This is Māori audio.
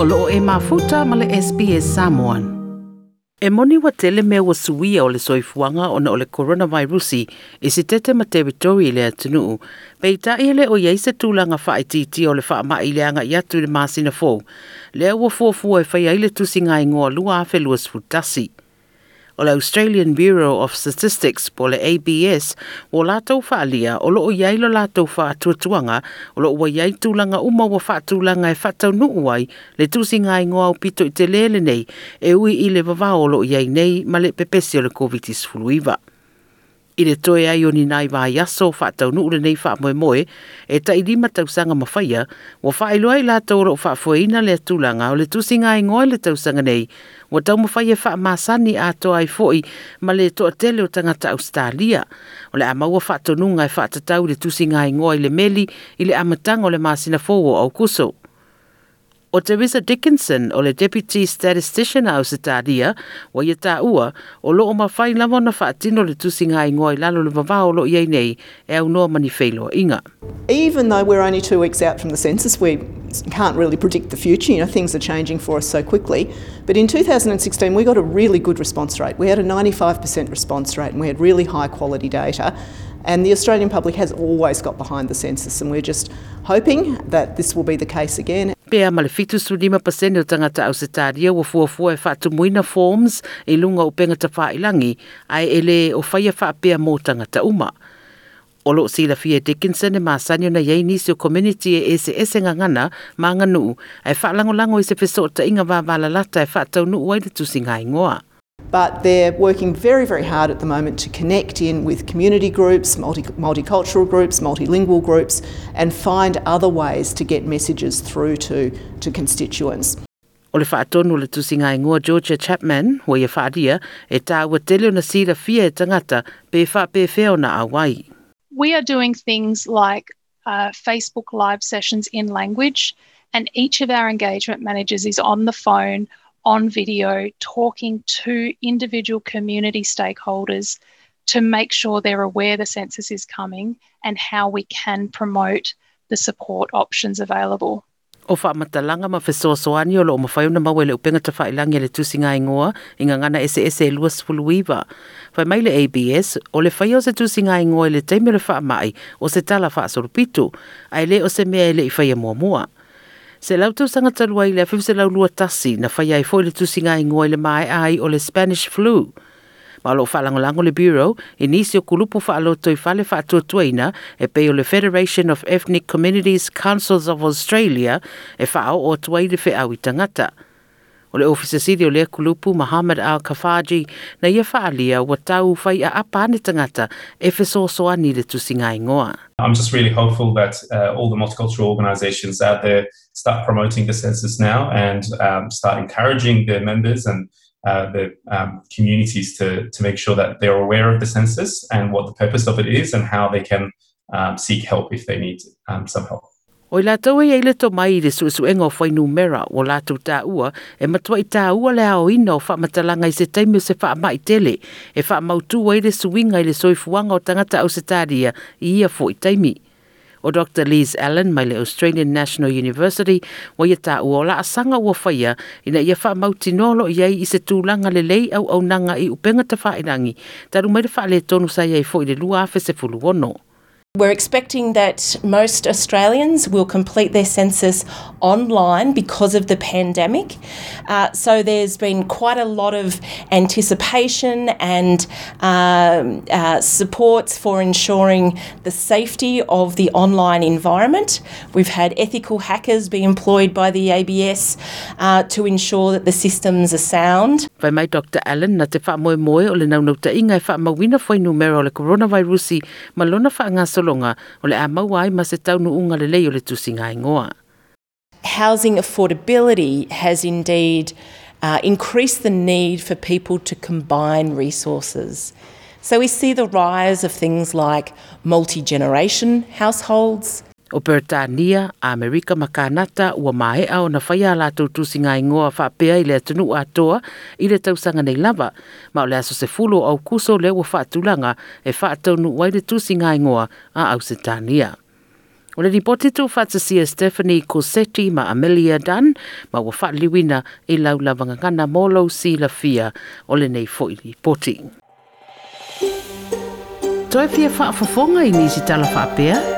o loo e mafuta ma le SBS E moni wa tele me wa suia o le soifuanga o na o le coronavirus i si tete ma teritori le atunuu, pei ta i hele o iei se tūlanga whae titi o le wha ma i leanga i atu le maasina fōu, lea ua fuafua e whaia le tusinga i ngoa lua afe lua sfutasi o le Australian Bureau of Statistics po le ABS o lātou whaalia o loo iai lo lātou whaatuatuanga o loo wai ai tūlanga uma wa whaatūlanga e whatau nuu ai le tūsi ngai ingoa o pito i te lele nei e ui i le vavao o loo iai nei ma le pepesio le COVID-19 fuluiva. I le toe ai o ni nai wā yaso wha tau nu ure nei wha moe moe e ta i lima tau ma whaia wa wha ilo ai la tau rau wha fwe ina le tūlanga o le tūsinga ai e ngoi le tau sanga nei wa tau ma whaia wha masani a to ai fwoi ma le toa tele o tangata Australia o le ama ua wha tau nunga e wha tau le tūsinga ai e ngoi le meli i le amatango le masina fwo au kuso. O te Wisa Dickinson o le Deputy Statistician a Ausitalia wa ia tā ua o loo mawhai lawa na whaatino le tusinga i ngoi lalo le o lo iei nei e au noa mani whailo inga. Even though we're only two weeks out from the census, we can't really predict the future. You know, things are changing for us so quickly. But in 2016, we got a really good response rate. We had a 95% response rate and we had really high quality data. And the Australian public has always got behind the census, and we're just hoping that this will be the case again. Pea a male fitu su lima pasene o tangata au setaria wa fua e fatu muina forms e lunga o pengata ta ilangi e ai ele o faya fa pe a mo tangata uma. Olo si la fia Dickinson e maasanyo na yei nisi o community e ese ese ngangana maanganu ai fa lango lango i se peso ta inga vavala lata e fa tau nu uaida tu singa ingoa. but they're working very, very hard at the moment to connect in with community groups, multi- multicultural groups, multilingual groups, and find other ways to get messages through to, to constituents. O le whaatonu le tusinga ingoa Georgia Chapman, o ia whaaria, e tāua tele na sira fia e tangata, pe wha pe whiona a wai. We are doing things like uh, Facebook live sessions in language, and each of our engagement managers is on the phone on video talking to individual community stakeholders to make sure they're aware the census is coming and how we can promote the support options available. o faamatalaga ma fesoasoani o loo mafai ona maua i le upega tafaʻilagi a le tusiga i gagana eseese e luasfuluiva faimai le abs o le faia o se tusiga i le taimi o le faamaʻi o se tala faasolupitu ae lē o se mea e leʻi faia muamua Se lau tau sanga talua i lea fifse lau lua tasi na whaia i fwoi le tusinga i ngoi le mai ai o le Spanish flu. Ma lo whalango lango le Bureau, inisi o kulupu whaaloto i whale whaatua tuaina e pe o le Federation of Ethnic Communities Councils of Australia e whao o tuai le whaau i tangata. o le ofisasili o le kulupu Muhammad Al-Kafaji na ia whaalia wa tau whai a apane tangata e fesosoani le tusinga ingoa. I'm just really hopeful that uh, all the multicultural organisations out there start promoting the census now and um, start encouraging their members and uh, the um, communities to, to make sure that they're aware of the census and what the purpose of it is and how they can um, seek help if they need um, some help. Oi i lātou e i leto mai i le su su engo whai numera o lātou tā ua, e matua i tā ua le ao ina o wha matalanga i se taimi se wha ama i tele, e wha mautu wa i le suinga i le soifuanga o tangata au se tādia i ia fo i taimi. O Dr. Liz Allen, mai le Australian National University, wa ia tā ua o la asanga ua whaia, ina ia wha mauti nolo i ai i se tūlanga le lei au au nanga i upenga ta wha inangi, taru mai le wha le tonu sa iai fo i le lua afe se fulu wono. We're expecting that most Australians will complete their census online because of the pandemic. Uh, so there's been quite a lot of anticipation and um, uh, supports for ensuring the safety of the online environment. We've had ethical hackers be employed by the ABS uh, to ensure that the systems are sound. Dr. Allen na te wha moe o le naunau ta ingai wha mawina whainu mera le coronavirusi malona wha ngasa o le a maua ai ma se lelei o le tusiga Housing affordability has indeed uh, increased the need for people to combine resources. So we see the rise of things like multi generation households, O Pertania, Amerika Makanata, ua mae au na whaia la tau tūsinga i ngoa whapea i le atunu atoa i le tausanga nei lava, ma o le aso se fulo au kuso le ua whaatulanga e whaataunu wai le tūsinga i ngoa a Ausitania. O le nipote tū whatasia e Stephanie Cosetti ma Amelia Dan, ma ua whaaliwina i e lau lavangangana molo si la fia o le nei fo i nipote. Toi fia whaafafonga i nisi tala whapea? Toi fia whaafafonga i nisi tala whapea?